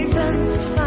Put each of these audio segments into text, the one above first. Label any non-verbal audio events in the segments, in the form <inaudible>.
Events.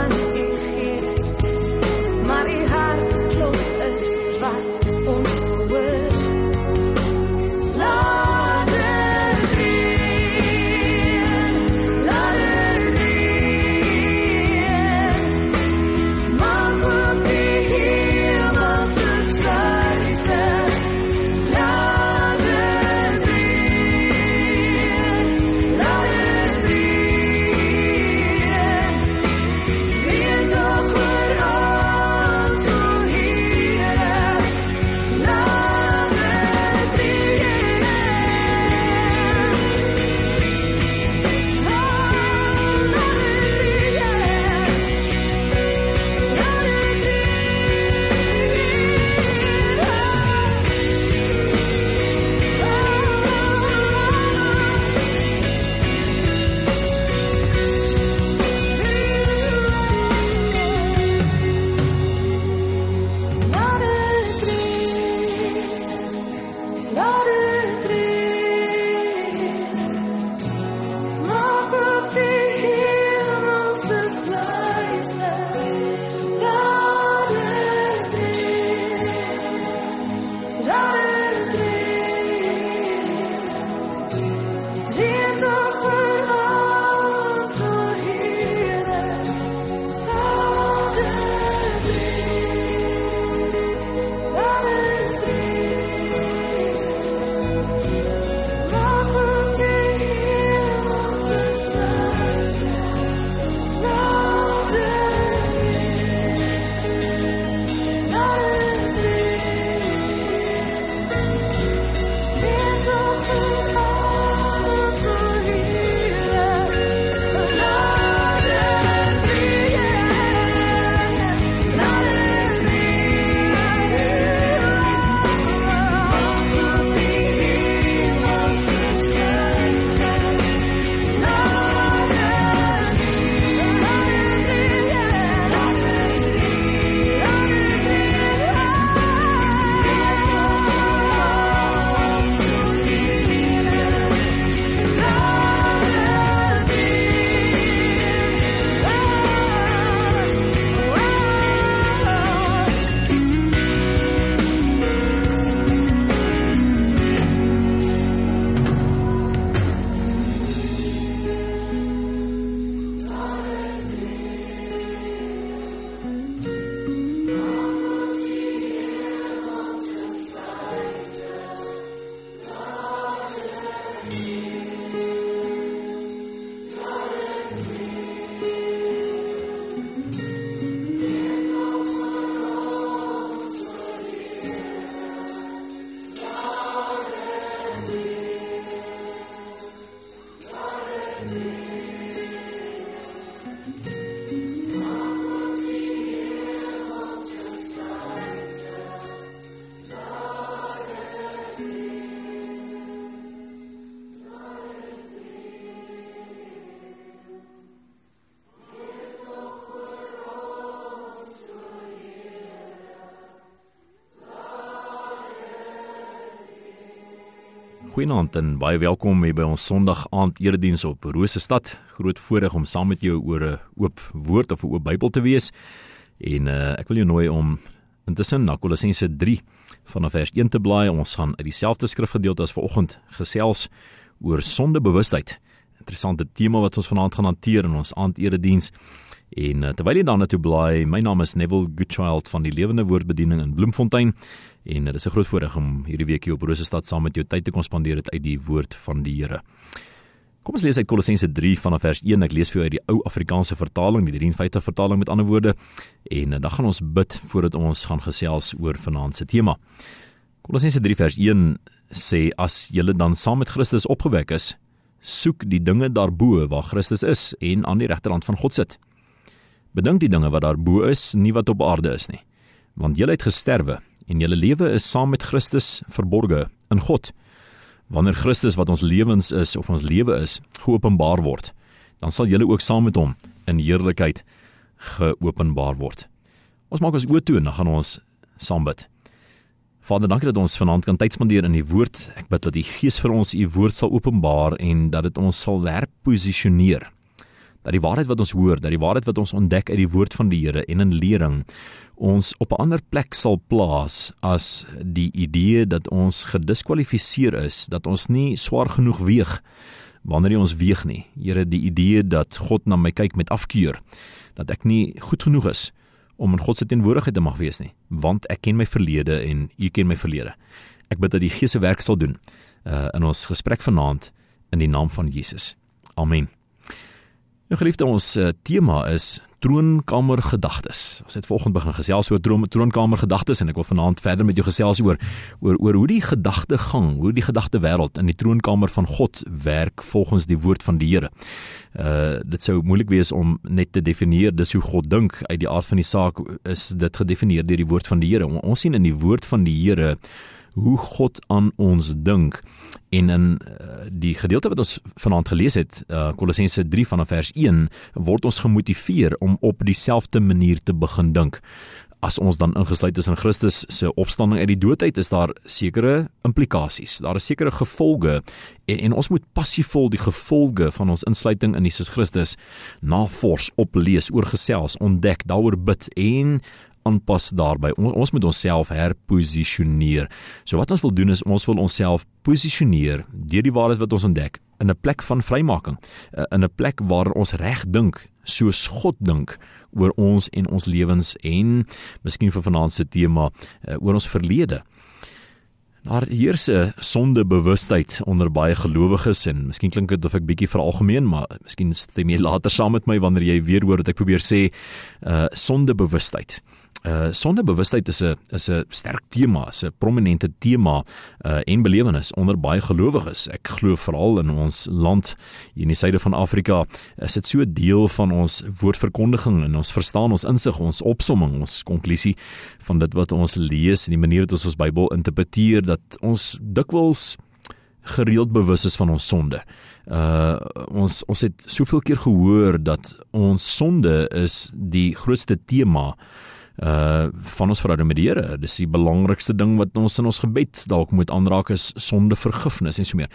Goeienaand en baie welkom hier by ons Sondag aand erediens op Rosestad. Groot voorreg om saam met jou oor 'n oop woord of 'n oop Bybel te wees. En uh, ek wil jou nooi om intussen na Kolossense 3 vanaf vers 1 te blaai. Ons gaan uit dieselfde skrifgedeelte as vanoggend gesels oor sondebewustheid. Interessante tema wat ons vanaand gaan hanteer in ons aand erediens. En uh, terwyl jy dan na toe blaai, my naam is Neville Goodchild van die Lewende Woordbediening in Bloemfontein. En dit is 'n groot voorreg om hierdie week hier op Rosestad saam met jou tyd te kon spandeer uit die woord van die Here. Kom ons lees uit Kolossense 3 vanaf vers 1. Ek lees vir jou uit die ou Afrikaanse vertaling, die 53 vertaling met ander woorde. En dan gaan ons bid voordat ons gaan gesels oor vanaand se tema. Kolossense 3 vers 1 sê as julle dan saam met Christus opgewek is, soek die dinge daarbo waar Christus is en aan die regterhand van God sit. Bedink die dinge wat daarbo is, nie wat op aarde is nie. Want julle het gesterwe en julle lewe is saam met Christus verborge in God. Wanneer Christus wat ons lewens is of ons lewe is, geopenbaar word, dan sal julle ook saam met hom in heerlikheid geopenbaar word. Ons maak ons oë toe en dan gaan ons saam bid. Vader, dankie dat ons vanaand kan tyd spandeer in u woord. Ek bid dat die Gees vir ons u woord sal openbaar en dat dit ons sal herposisioneer. Dat die waarheid wat ons hoor, dat die waarheid wat ons ontdek uit die woord van die Here en in lering ons op 'n ander plek sal plaas as die idee dat ons gediskwalifiseer is, dat ons nie swaar genoeg weeg wanneer jy ons weeg nie. Here, die idee dat God na my kyk met afkeur, dat ek nie goed genoeg is om in God se teenwoordigheid te mag wees nie, want ek ken my verlede en U ken my verlede. Ek bid dat die Gees se werk sal doen uh, in ons gesprek vanaand in die naam van Jesus. Amen. Nou geliefde, ons uh, tema is troonkamer gedagtes. Ons het vanoggend begin gesels oor troon troonkamer gedagtes en ek wil vanaand verder met jou gesels oor oor oor hoe die gedagtegang, hoe die gedagte wêreld in die troonkamer van God werk volgens die woord van die Here. Uh dit sou moeilik wees om net te definieer dis hoe God dink uit die aard van die saak is dit gedefinieer deur die woord van die Here. Ons sien in die woord van die Here hoe God aan ons dink. En in uh, die gedeelte wat ons vanaand gelees het, uh, Kolossense 3 vanaf vers 1, word ons gemotiveer om op dieselfde manier te begin dink. As ons dan ingesluit is in Christus se opstanding uit die dood uit, is daar sekere implikasies. Daar is sekere gevolge en, en ons moet passievol die gevolge van ons insluiting in Jesus Christus navors, oplees, oorgesels, ontdek, daaroor bid en aanpas daarbey. Ons, ons moet onsself herposisioneer. So wat ons wil doen is ons wil onsself posisioneer deur die waarheid wat ons ontdek in 'n plek van vrymaking, eh, in 'n plek waar ons reg dink soos God dink oor ons en ons lewens en miskien vir vanaand se tema eh, oor ons verlede. Daar heers 'n sondebewustheid onder baie gelowiges en miskien klink dit of ek bietjie veralgemeen, maar miskien stem jy later saam met my wanneer jy weer hoor wat ek probeer sê, uh sondebewustheid. Uh sondebewustheid is 'n is 'n sterk tema, 'n prominente tema uh en belewenis onder baie gelowiges. Ek glo veral in ons land hier in die suide van Afrika is dit so 'n deel van ons woordverkondiging en ons verstaan ons insig, ons opsomming, ons konklusie van dit wat ons lees en die manier wat ons ons Bybel interpreteer dat ons dikwels gereeld bewus is van ons sonde. Uh ons ons het soveel keer gehoor dat ons sonde is die grootste tema uh van ons verhouding met die Here. Dis die belangrikste ding wat ons in ons gebed dalk moet aanraak is sonde vergifnis en so meer.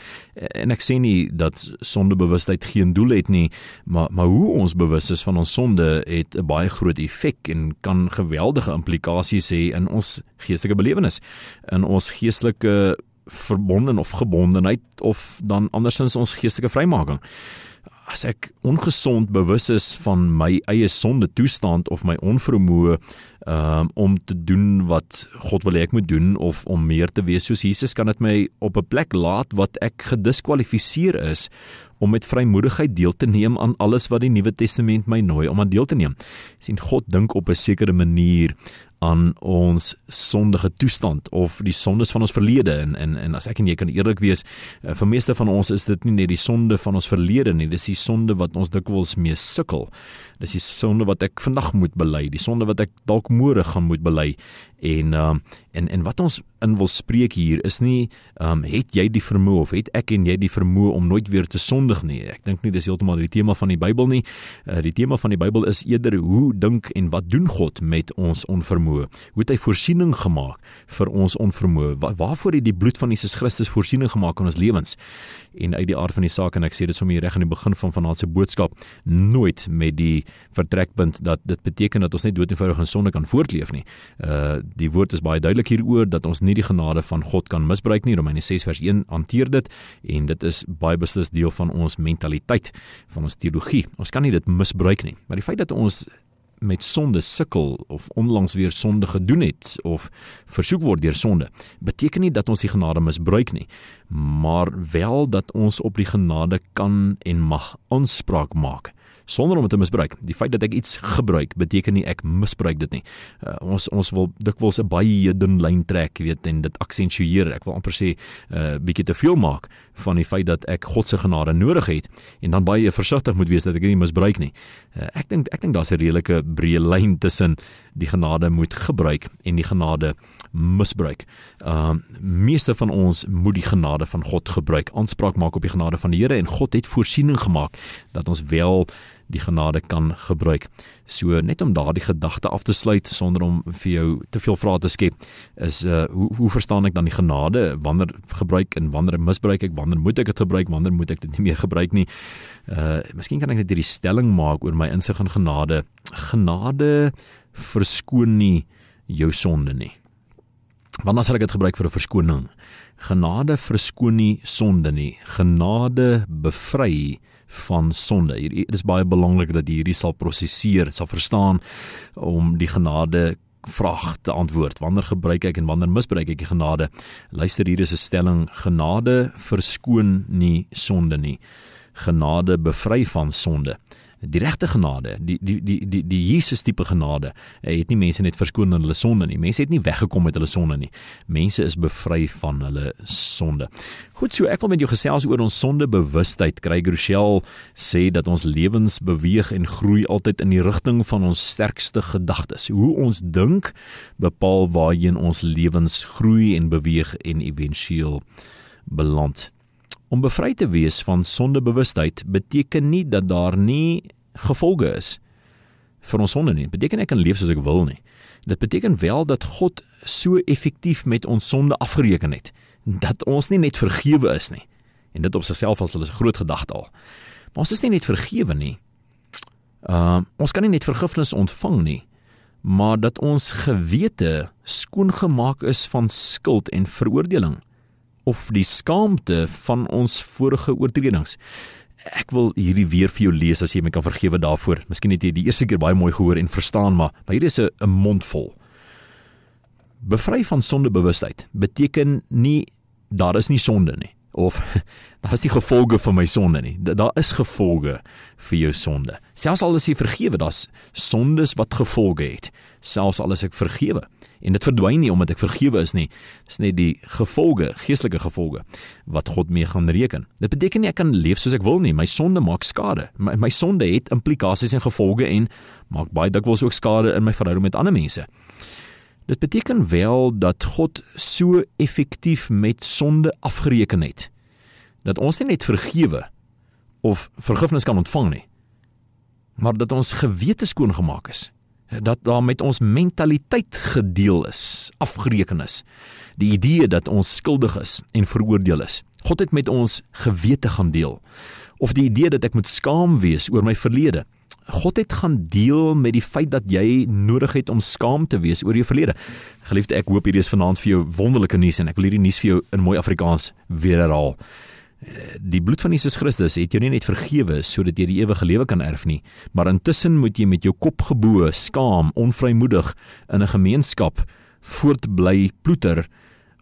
En ek sê nie dat sondebewustheid geen doel het nie, maar maar hoe ons bewus is van ons sonde het 'n baie groot effek en kan geweldige implikasies hê in ons geestelike belewenis, in ons geestelike verbonden of gebondenheid of dan andersins ons geestelike vrymaking as ek ongesond bewus is van my eie sonde toestand of my onvermoë um, om te doen wat God wil hê ek moet doen of om meer te wees soos Jesus kan dit my op 'n plek laat wat ek gediskwalifiseer is om met vrymoedigheid deel te neem aan alles wat die Nuwe Testament my nooi om aan deel te neem. sien God dink op 'n sekere manier aan ons sondige toestand of die sondes van ons verlede. En en en as ek en jy kan eerlik wees uh, vir meeste van ons is dit nie net die sonde van ons verlede nie dis die sonde wat ons dikwels mee sukkel. Dis die sonde wat ek vandag moet bely die sonde wat ek dalk môre gaan moet bely en um, en en wat ons in wil spreek hier is nie um, het jy die vermoë of het ek en jy die vermoë om nooit weer te sondig nie? Ek dink nie dis heeltemal die tema van die Bybel nie. Uh, die tema van die Bybel is eerder hoe dink en wat doen God met ons onvermoë? Hoe het hy voorsiening gemaak vir ons onvermoë? Wa waarvoor het die bloed van Jesus Christus voorsiening gemaak in ons lewens? En uit die aard van die saak en ek sê dit sommer reg aan die begin van vanaand se boodskap nooit met die vertrekpunt dat dit beteken dat ons net dood eenvoudig in sonde kan voortleef nie. Uh die woord is baie duidelik hieroor dat ons nie die genade van God kan misbruik nie. Romeine 6 vers 1 hanteer dit en dit is baie beslis deel van ons mentaliteit, van ons teologie. Ons kan nie dit misbruik nie. Maar die feit dat ons met sonde sukkel of onlangs weer sonde gedoen het of versoek word deur sonde, beteken nie dat ons die genade misbruik nie, maar wel dat ons op die genade kan en mag aanspraak maak sonder om dit te misbruik. Die feit dat ek iets gebruik beteken nie ek misbruik dit nie. Uh, ons ons wil dikwels 'n baie dun lyn trek, weet en dit aksentueer. Ek wil amper sê 'n uh, bietjie te veel maak van die feit dat ek God se genade nodig het en dan baie versigtig moet wees dat ek dit nie misbruik nie. Uh, ek dink ek dink daar's 'n redelike breë lyn tussen die genade moet gebruik en die genade misbruik. Ehm uh, meeste van ons moet die genade van God gebruik, aanspraak maak op die genade van die Here en God het voorsiening gemaak dat ons wel die genade kan gebruik. So net om daardie gedagte af te sluit sonder om vir jou te veel vrae te skep, is uh hoe hoe verstaan ek dan die genade? Wanneer gebruik en wanneer misbruik ek? Wanneer moet ek dit gebruik? Wanneer moet ek dit nie meer gebruik nie? Uh miskien kan ek net hierdie stelling maak oor my insig in genade. Genade verskoon nie jou sonde nie. Wanneer sal ek dit gebruik vir 'n verskoning? Genade verskoon nie sonde nie. Genade bevry van sonde. Dit is baie belangrik dat jy hierdie sal prosesseer, sal verstaan om die genade vraag te antwoord. Wanneer gebruik ek en wanneer misbruik ek die genade? Luister hier is 'n stelling: genade verskoon nie sonde nie. Genade bevry van sonde die regte genade, die die die die die Jesus tipe genade. Hy het nie mense net verskoon van hulle sonde nie. Mense het nie weggekom met hulle sonde nie. Mense is bevry van hulle sonde. Goed so, ek wil met jou gesels oor ons sondebewustheid. Craig Rochelle sê dat ons lewens beweeg en groei altyd in die rigting van ons sterkste gedagtes. Hoe ons dink bepaal waarheen ons lewens groei en beweeg en éventueel beland. Om bevry te wees van sondebewustheid beteken nie dat daar nie gevolge is vir ons sonde nie. Beteken ek kan leef soos ek wil nie. Dit beteken wel dat God so effektief met ons sonde afgereken het dat ons nie net vergewe is nie. En dit op sigself as 'n groot gedagte al. Maar ons is nie net vergewe nie. Ehm uh, ons kan nie net vergifnis ontvang nie, maar dat ons gewete skoongemaak is van skuld en veroordeling of die skaamte van ons vorige oortredings. Ek wil hierdie weer vir jou lees as jy my kan vergewe daarvoor. Miskien het jy die eerste keer baie mooi gehoor en verstaan, maar maar hier is 'n 'n mond vol. Bevry van sondebewustheid beteken nie daar is nie sonde nie of <laughs> daar is nie gevolge vir my sonde nie. Daar is gevolge vir jou sonde. Selfs al is jy vergewe, daar's sondes wat gevolge het. Selfs al is ek vergewe en dit verdwyn nie omdat ek vergewe is nie. Dis net die gevolge, geestelike gevolge wat God mee gaan reken. Dit beteken nie ek kan leef soos ek wil nie. My sonde maak skade. My, my sonde het implikasies en gevolge en maak baie dikwels ook skade in my verhouding met ander mense. Dit beteken wel dat God so effektief met sonde afgereken het dat ons nie net vergewe of vergifnis kan ontvang nie maar dat ons gewete skoon gemaak is dat daar met ons mentaliteit gedeel is, afgereken is. Die idee dat ons skuldig is en veroordeel is. God het met ons gewete gaan deel. Of die idee dat ek moet skaam wees oor my verlede. God het gaan deel met die feit dat jy nodig het om skaam te wees oor jou verlede. Geliefde, ek hoop hierdie is vanaand vir jou wonderlike nuus en ek wil hierdie nuus vir jou in mooi Afrikaans weer herhaal. Die bloed van Jesus Christus het jou nie net vergewe sodat jy die ewige lewe kan erf nie, maar intussen moet jy met jou kop gebo, skaam, onvrymoedig in 'n gemeenskap voortbly ploeter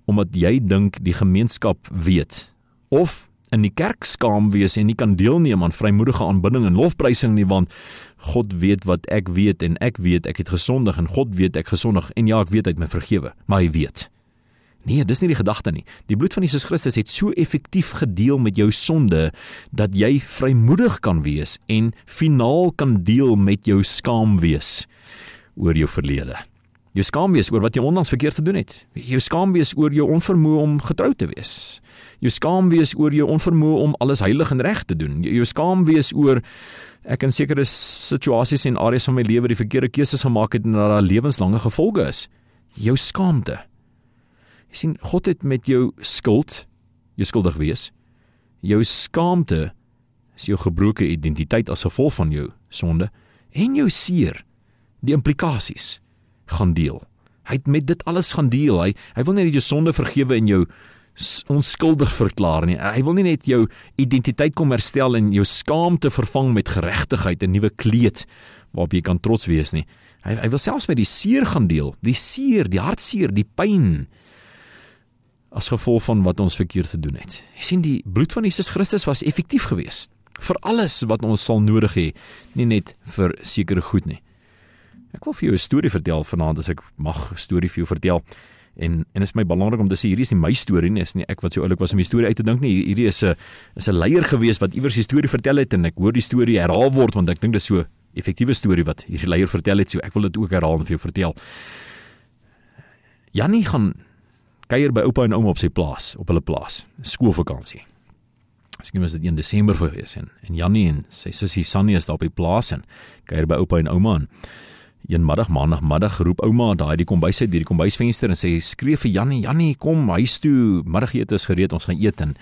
omdat jy dink die gemeenskap weet of in die kerk skaam wees en nie kan deelneem aan vrymoedige aanbidding en lofprysing nie want God weet wat ek weet en ek weet ek het gesondig en God weet ek gesondig en ja ek weet hy het my vergewe maar hy weet Nee, dis nie die gedagte nie. Die bloed van Jesus Christus het so effektief gedeel met jou sonde dat jy vrymoedig kan wees en finaal kan deel met jou skaam wees oor jou verlede. Jou skaam wees oor wat jy onlangs verkeerd gedoen het. Jou skaam wees oor jou onvermoë om getrou te wees. Jou skaam wees oor jou onvermoë om alles heilig en reg te doen. Jou skaam wees oor ek in sekere situasies en areas van my lewe die verkeerde keuses gemaak het en dat daar lewenslange gevolge is. Jou skaamte Jy sien God het met jou skuld, jou skuldig wees, jou skaamte, is jou gebroke identiteit as gevolg van jou sonde en jou seer, die implikasies gaan deel. Hy het met dit alles gaan deel. Hy hy wil nie net jou sonde vergewe en jou onskuldig verklaar nie. Hy wil nie net jou identiteit kom herstel en jou skaamte vervang met geregtigheid en nuwe kleed waarop jy kan trots wees nie. Hy hy wil selfs met die seer gaan deel, die seer, die hartseer, die pyn, as gevolg van wat ons verkeerd gedoen het. Jy sien die bloed van Jesus Christus was effektief geweest vir alles wat ons sal nodig hê, nie net vir sekere goed nie. Ek wil vir jou 'n storie vertel vanaand as ek mag 'n storie vir jou vertel. En en is my belangrik om te sê hierdie is nie my storie nie, is nie ek wat so oulik was om die storie uit te dink nie. Hierdie is 'n is 'n leier gewees wat iewers die storie vertel het en ek hoor die storie herhaal word want ek dink dit is so effektiewe storie wat hierdie leier vertel het, so ek wil dit ook herhaal en vir jou vertel. Jannie gaan kuier by oupa en ouma op sy plaas, op hulle plaas, skoolvakansie. Miskien was dit 1 Desember gewees en en Jannie en sy sussie Sannie is daar op die plaas en kuier by oupa en ouma en een middag maandagmiddag roep ouma daai die kombuis uit die kombuisvenster en sê skree vir Jannie, Jannie kom huis toe, middagete is gereed, ons gaan eet en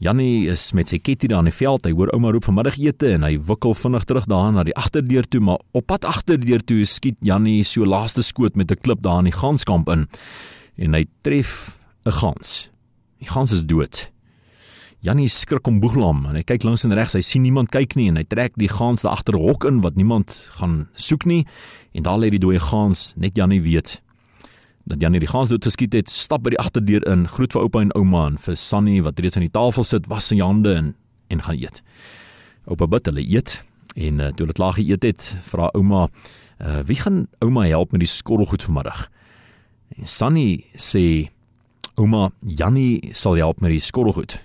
Jannie is met sy ketty daar in die veld. Hy hoor ouma roep vir middagete en hy wikkel vinnig terug daar na die agterdeur toe, maar op pad agterdeur toe skiet Jannie so laaste skoot met 'n klip daar in die ganskamp in en hy tref 'n gans. Die gans is dood. Jannie skrik om boeglam en hy kyk links en regs, hy sien niemand kyk nie en hy trek die gans daar agter 'n hok in wat niemand gaan soek nie en daar lê die dooie gans, net Jannie weet. Dat Jannie die gans dood geskiet het, stap by die agterdeur in, groet vir oupa en ouma en vir Sunny wat reeds aan die tafel sit, was sy hande en en gaan eet. Oupa bid hulle eet en uh, toe hulle klaar geëet het, vra ouma, uh, "Wie gaan ouma help met die skorrelgoed vanmiddag?" En Sunny sê ouma Jannie sal help met die skorrelgoed.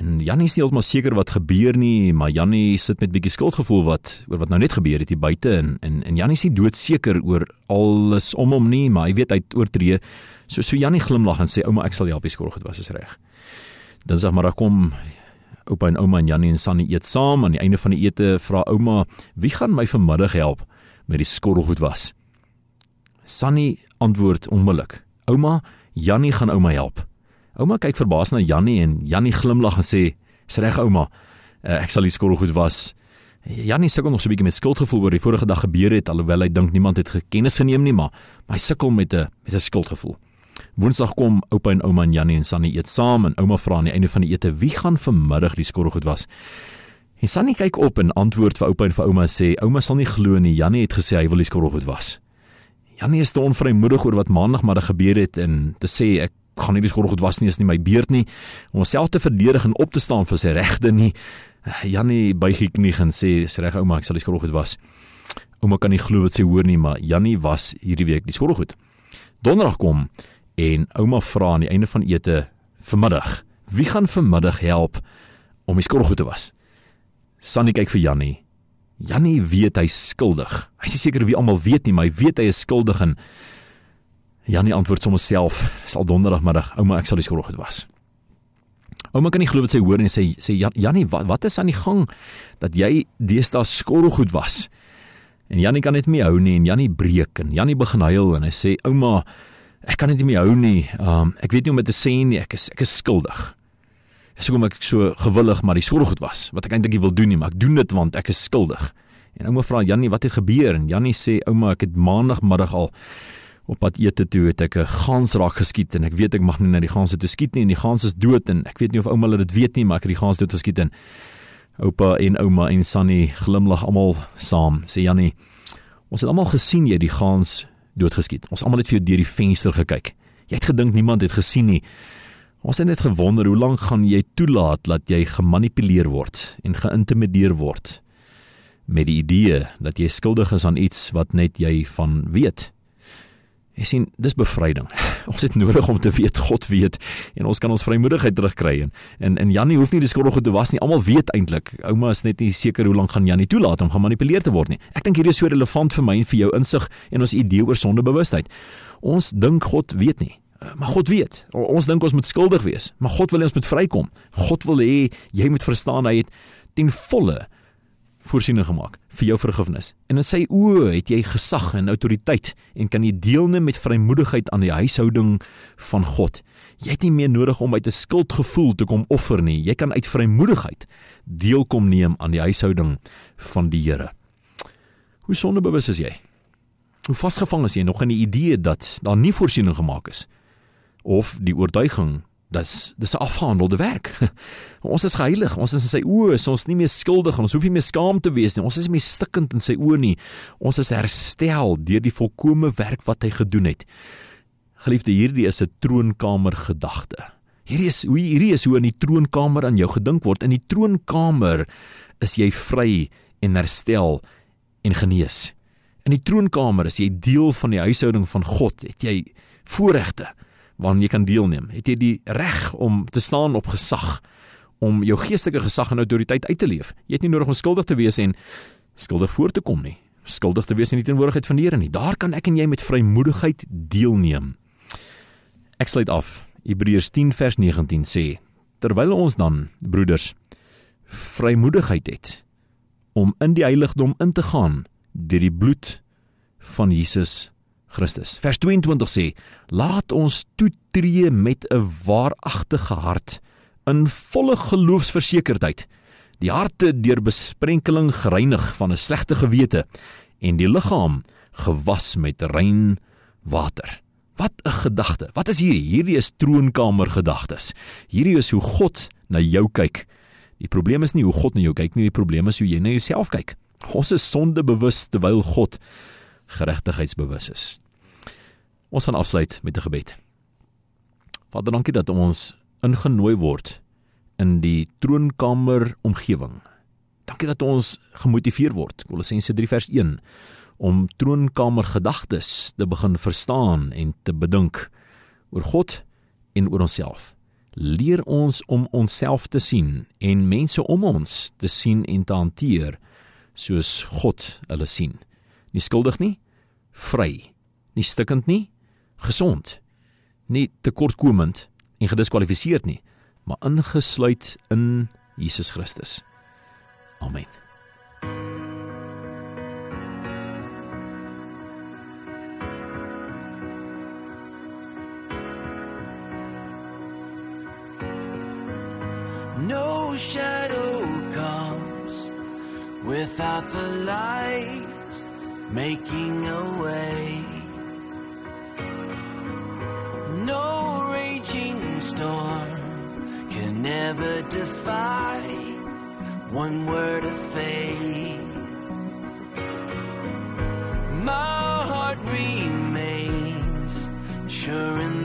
En Jannie is nie heeltemal seker wat gebeur nie, maar Jannie sit met bietjie skuldgevoel wat oor wat nou net gebeur het hier buite en en en Jannie is nie doodseker oor alles om hom nie, maar hy weet hy het oortree. So so Jannie glimlag en sê ouma ek sal help die skorrelgoed was is reg. Sê maar kom oupa en ouma en Jannie en Sunny eet saam aan die einde van die ete vra ouma wie gaan my vanmiddag help met die skorrelgoed was. Sunny antwoord onmiddellik. Ouma, Jannie gaan ouma help. Ouma kyk verbaas na Jannie en Jannie glimlag en sê: "Dis reg ouma. Uh, ek sal die skool goed was." Jannie sukkel nog so 'n bietjie met skuldgevoel oor die vorige dag gebeur het alhoewel hy dink niemand het gekennis geneem nie, maar, maar hy sukkel met 'n met 'n skuldgevoel. Woensdag kom oupa en ouma en Jannie en Sannie eet saam en ouma vra aan die einde van die ete: "Wie gaan vanmiddag die skool goed was?" En Sannie kyk op en antwoord vir oupa en vir ouma sê: "Ouma sal nie glo nie. Jannie het gesê hy wil die skool goed was." Janie is te onvrymoedig oor wat maandagmiddag gebeur het en te sê ek gaan nie skool goed was nie is nie my beurt nie om homself te verdedig en op te staan vir sy regte nie. Janie buig die knie en sê dis reg ouma ek sal die skool goed was. Ouma kan nie glo wat sy hoor nie maar Janie was hierdie week die skool goed. Donderdag kom en ouma vra aan die einde van ete vanmiddag wie gaan vanmiddag help om die skool goed te was. Sannie kyk vir Janie Jannie weet hy skuldig. Hy is seker wie almal weet nie, maar hy weet hy is skuldig en Jannie antwoord sommer self, sal donderdagmiddag, ouma, ek sal die skool goed was. Ouma kan nie glo wat sy hoor en sê sê Jannie, wat, wat is aan die gang dat jy deesdae skool goed was? En Jannie kan net nie hou nie en Jannie breek en Jannie begin huil en hy sê ouma, ek kan net nie hou nie. Um ek weet nie hoe om dit te sê nie, ek is ek is skuldig. Dis hoekom ek so gewillig maar die skoolgoed was wat ek eintlik wil doen nie, maar ek doen dit want ek is skuldig. En ouma vra Jannie wat het gebeur en Jannie sê ouma ek het maandagmiddag al Op pad ete toe het ek 'n gans raak geskiet en ek weet ek mag nie na die ganse toe skiet nie en die gans is dood en ek weet nie of ouma dit weet nie maar ek het die gans dood geskiet en oupa en ouma en Sunny glimlag almal saam. Sê Jannie, ons het almal gesien jy die gans doodgeskiet. Ons almal het vir jou deur die venster gekyk. Jy het gedink niemand het gesien nie. Ons het net gewonder hoe lank gaan jy toelaat dat jy gemanipuleer word en geïntimideer word met die idee dat jy skuldig is aan iets wat net jy van weet. Jy sien, dis bevryding. <laughs> Ons het nodig om te weet God weet en ons kan ons vrymoedigheid terugkry en en, en Jannie hoef nie die skuldige te was nie. Almal weet eintlik. Ouma is net nie seker hoe lank gaan Jannie toelaat om gemanipuleer te word nie. Ek dink hierdie is so relevant vir my en vir jou insig en ons idee oor sondebewustheid. Ons dink God weet nie. Eh, maar God weet. Ons dink ons moet skuldig wees, maar God wil hê ons moet vrykom. God wil hê jy moet verstaan hy het ten volle voorsiening gemaak vir jou vergifnis. En in sy oë het jy gesag en autoriteit en kan jy deelneem met vrymoedigheid aan die huishouding van God. Jy het nie meer nodig om uit 'n skuldgevoel te kom offer nie. Jy kan uit vrymoedigheid deel kom neem aan die huishouding van die Here. Hoe sondebewus is jy? Hoe vasgevang is jy nog in die idee dat daar nie voorsiening gemaak is of die oortuiging dis dis 'n afgehandelde werk. <laughs> ons is geheilig, ons is in sy oë, so ons is nie meer skuldig en ons hoef nie meer skaam te wees nie. Ons is nie meer stikkend in sy oë nie. Ons is herstel deur die volkomme werk wat hy gedoen het. Geliefde, hierdie is 'n troonkamer gedagte. Hierdie is hoe hierdie is hoe in die troonkamer aan jou gedink word. In die troonkamer is jy vry en herstel en genees. In die troonkamer is jy deel van die huishouding van God. Het jy voorregte? Waaraan jy kan deelneem. Het jy die reg om te staan op gesag om jou geestelike gesag en autoriteit uit te leef. Jy het nie nodig om skuldig te wees en skuldig voor te kom nie. Skuldig te wees in die teenwoordigheid van die Here nie. Daar kan ek en jy met vrymoedigheid deelneem. Ek sluit af. Hebreërs 10 vers 19 sê: Terwyl ons dan, broeders, vrymoedigheid het om in die heiligdom in te gaan deur die bloed van Jesus Christus. Vers 22 sê: Laat ons toetree met 'n waaragtige hart in volle geloofsversekerdheid, die harte deur besprenkeling gereinig van 'n slegte gewete en die liggaam gewas met rein water. Wat 'n gedagte. Wat is hierdie? Hierdie is troonkamer gedagtes. Hierdie is hoe God na jou kyk. Die probleem is nie hoe God na jou kyk nie, die probleem is hoe jy na jouself kyk. Ons is sondebewus terwyl God geregtigheidsbewus is. Ons gaan afsluit met 'n gebed. Vader, dankie dat ons ingenooi word in die troonkamer omgewing. Dankie dat ons gemotiveer word, Kolossense 3 vers 1, om troonkamer gedagtes te begin verstaan en te bedink oor God en oor onsself. Leer ons om onsself te sien en mense om ons te sien en te hanteer soos God hulle sien. Nie skuldig nie, vry, nie stikkend nie, gesond, nie tekortkomend en gediskwalifiseerd nie, maar ingesluit in Jesus Christus. Amen. No shadow comes without the light making a way. No raging storm can never defy one word of faith. My heart remains sure in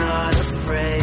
not afraid.